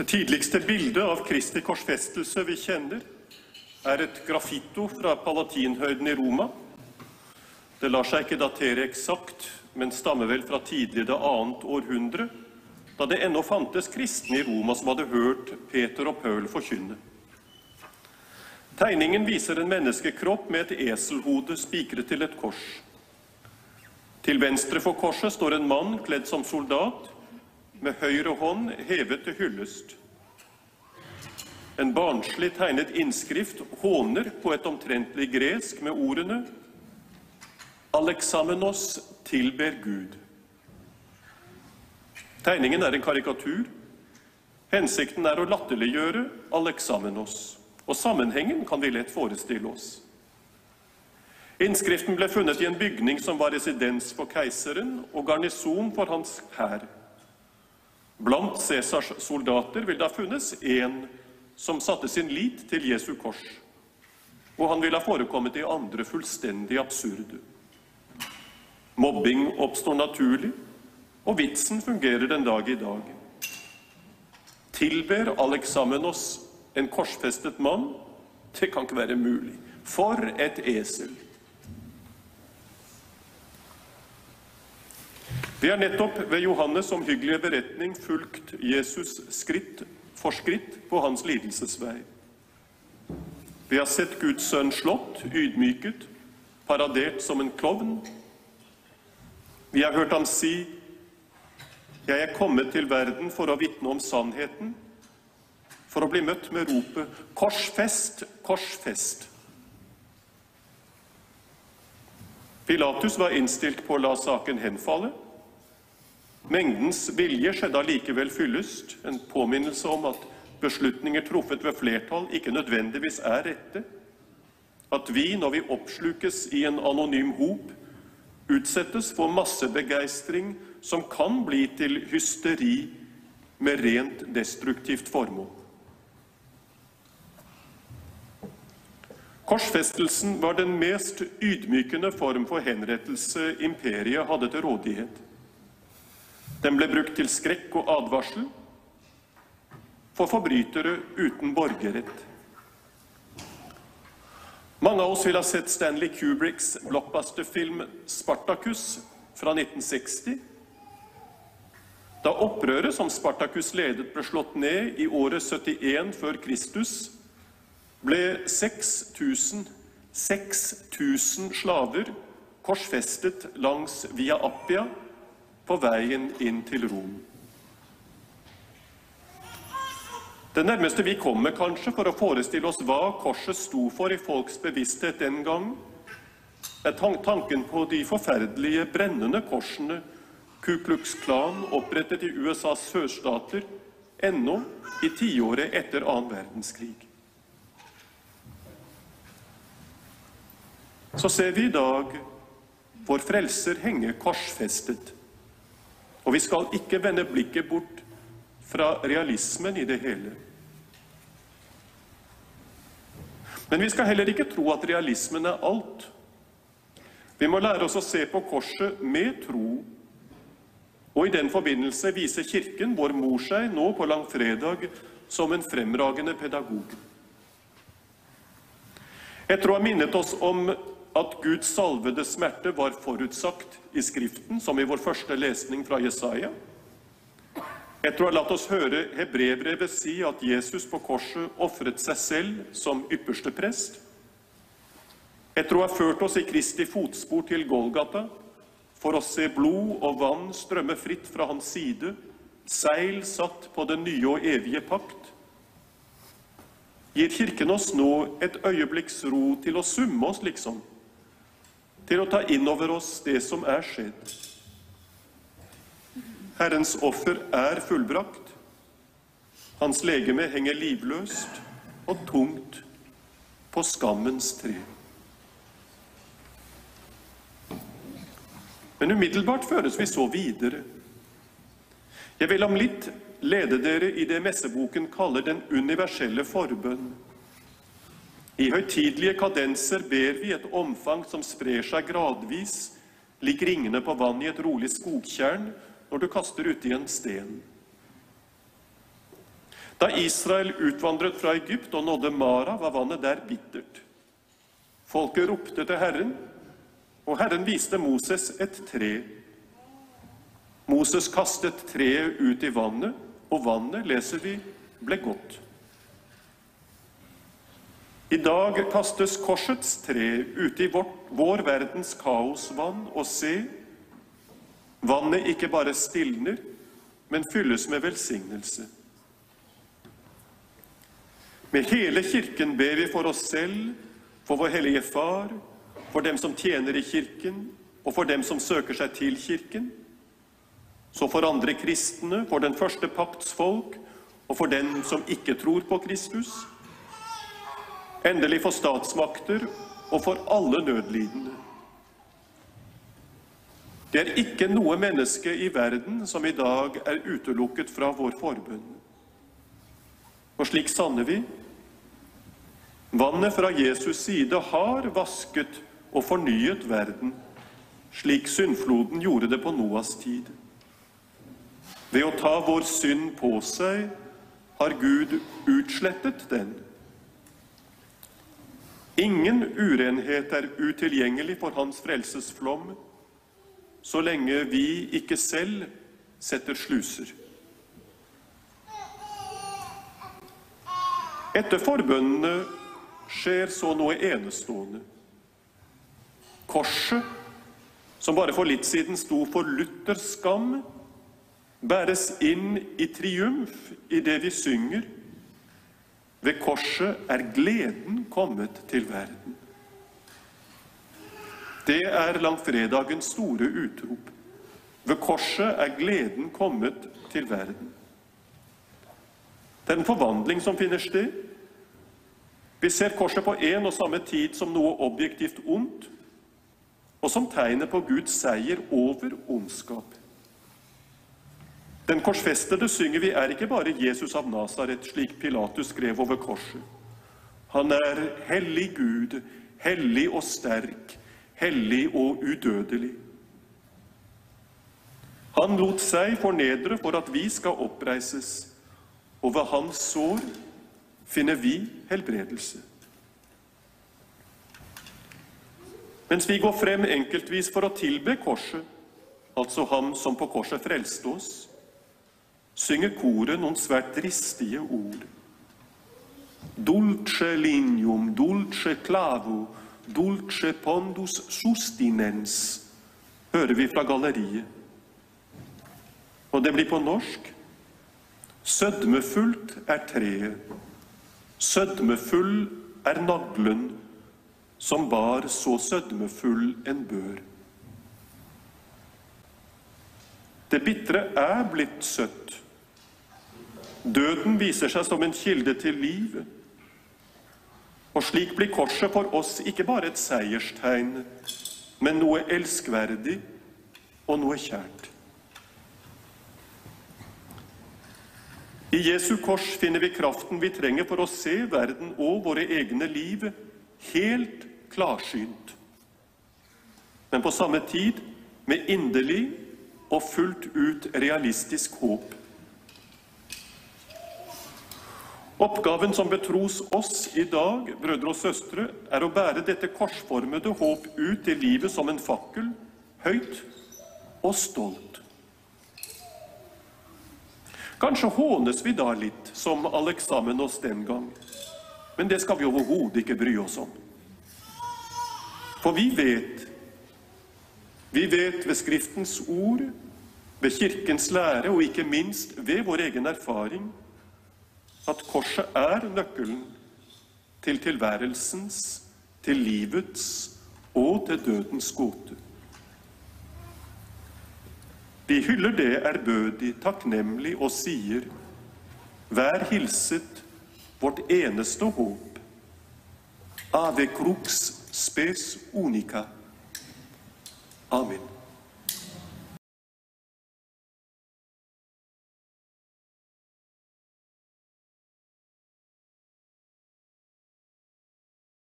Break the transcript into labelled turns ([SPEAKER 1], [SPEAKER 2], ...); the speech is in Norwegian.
[SPEAKER 1] Det tidligste bildet av Kristi korsfestelse vi kjenner, er et graffito fra Palatinhøyden i Roma. Det lar seg ikke datere eksakt, men stammer vel fra tidlig det annet århundre, da det ennå fantes kristne i Roma som hadde hørt Peter og Paul forkynne. Tegningen viser en menneskekropp med et eselhode spikret til et kors. Til venstre for korset står en mann kledd som soldat, med høyre hånd hevet til hyllest. En barnslig tegnet innskrift håner på et omtrentlig gresk med ordene Alexamenos tilber Gud. Tegningen er en karikatur. Hensikten er å latterliggjøre Alexamenos, og sammenhengen kan vi lett forestille oss. Innskriften ble funnet i en bygning som var residens for keiseren og garnison for hans hær. Blant Cæsars soldater vil det ha funnes en som satte sin lit til Jesu kors, og han ville ha forekommet i andre fullstendig absurde. Mobbing oppstår naturlig, og vitsen fungerer den dag i dag. Tilber Alexamenos en korsfestet mann? Det kan ikke være mulig. For et esel! Vi har nettopp ved Johannes' omhyggelige beretning fulgt Jesus skritt for skritt på hans lidelsesvei. Vi har sett Guds sønn slått, ydmyket, paradert som en klovn. Vi har hørt ham si, 'Jeg er kommet til verden for å vitne om sannheten', for å bli møtt med ropet 'Korsfest, korsfest'. Pilatus var innstilt på å la saken henfalle. Mengdens vilje skjedde allikevel fyllest, en påminnelse om at beslutninger truffet ved flertall ikke nødvendigvis er rette. At vi, når vi oppslukes i en anonym hop, utsettes for massebegeistring som kan bli til hysteri med rent destruktivt formål. Korsfestelsen var den mest ydmykende form for henrettelse imperiet hadde til rådighet. Den ble brukt til skrekk og advarsel for forbrytere uten borgerrett. Mange av oss vil ha sett Stanley Kubricks blockbusterfilm 'Spartacus' fra 1960. Da opprøret som Spartacus ledet, ble slått ned i året 71 før Kristus, ble 6000 6000 slaver korsfestet langs Via Appia på veien inn til Rom. Det nærmeste vi kommer kanskje for å forestille oss hva korset sto for i folks bevissthet den gang, er tanken på de forferdelige brennende korsene Ku Klux Klan opprettet i USAs sørstater ennå i tiåret etter annen verdenskrig. Så ser vi i dag vår frelser henge korsfestet. Og vi skal ikke vende blikket bort fra realismen i det hele. Men vi skal heller ikke tro at realismen er alt. Vi må lære oss å se på korset med tro. Og i den forbindelse viser Kirken, vår mor, seg nå på langfredag som en fremragende pedagog. Etter å ha minnet oss om at Guds salvede smerte var forutsagt i Skriften, som i vår første lesning fra Jesaja. Etter å ha latt oss høre hebreerbrevet si at Jesus på korset ofret seg selv som ypperste prest. Etter å ha ført oss i Kristi fotspor til Golgata for å se blod og vann strømme fritt fra hans side, seil satt på den nye og evige pakt, gir Kirken oss nå et øyeblikks ro til å summe oss, liksom, til å ta inn over oss det som er skjedd. Herrens offer er fullbrakt. Hans legeme henger livløst og tungt på skammens tre. Men umiddelbart føres vi så videre. Jeg vil om litt lede dere i det messeboken kaller den universelle forbønn. I høytidelige kadenser ber vi et omfang som sprer seg gradvis, lik ringene på vann i et rolig skogtjern når du kaster uti en sten. Da Israel utvandret fra Egypt og nådde Mara, var vannet der bittert. Folket ropte til Herren, og Herren viste Moses et tre. Moses kastet treet ut i vannet, og vannet, leser vi, ble godt. I dag kastes korsets tre ute i vårt, vår verdens kaosvann, og se, vannet ikke bare stilner, men fylles med velsignelse. Med hele Kirken ber vi for oss selv, for vår Hellige Far, for dem som tjener i Kirken, og for dem som søker seg til Kirken, så for andre kristne, for den første pakts folk, og for den som ikke tror på Kristus, endelig for statsmakter og for alle nødlidende. Det er ikke noe menneske i verden som i dag er utelukket fra vår forbønn. Og slik sanner vi. Vannet fra Jesus side har vasket og fornyet verden, slik syndfloden gjorde det på Noas tid. Ved å ta vår synd på seg har Gud utslettet den. Ingen urenhet er utilgjengelig for Hans frelsesflom, så lenge vi ikke selv setter sluser. Etter forbønnene skjer så noe enestående. Korset, som bare for litt siden sto for Luthers skam, bæres inn i triumf i det vi synger. Ved korset er gleden kommet til verden. Det er langfredagens store utrop. Ved korset er gleden kommet til verden. Det er en forvandling som finner sted. Vi ser korset på en og samme tid som noe objektivt ondt, og som tegnet på Guds seier over ondskap. Den korsfestede synger vi er ikke bare Jesus av Nasaret, slik Pilatus skrev over korset. Han er hellig Gud, hellig og sterk, hellig og udødelig. Han lot seg fornedre for at vi skal oppreises, og ved hans sår finner vi helbredelse. Mens vi går frem enkeltvis for å tilbe korset, altså Ham som på korset frelste oss, synger koret noen svært dristige ord. Dulce linium, dulce clavo, Dulce pondus sustinens, hører vi fra galleriet. Og det blir på norsk. Sødmefullt er treet, sødmefull er naglen, som bar så sødmefull en bør. Det bitre er blitt søtt. Døden viser seg som en kilde til liv. Og slik blir korset for oss ikke bare et seierstegn, men noe elskverdig og noe kjært. I Jesu kors finner vi kraften vi trenger for å se verden og våre egne liv helt klarsynt, men på samme tid med inderlig og fullt ut realistisk håp. Oppgaven som betros oss i dag, brødre og søstre, er å bære dette korsformede håp ut i livet som en fakkel, høyt og stolt. Kanskje hånes vi da litt, som Aleksamenos den gang. Men det skal vi overhodet ikke bry oss om. For vi vet, vi vet ved Skriftens ord, ved Kirkens lære og ikke minst ved vår egen erfaring at korset er nøkkelen til tilværelsens, til livets og til dødens gåte. Vi hyller det ærbødig, takknemlig og sier:" Vær hilset, vårt eneste håp. Ave crux spes unica. Amen.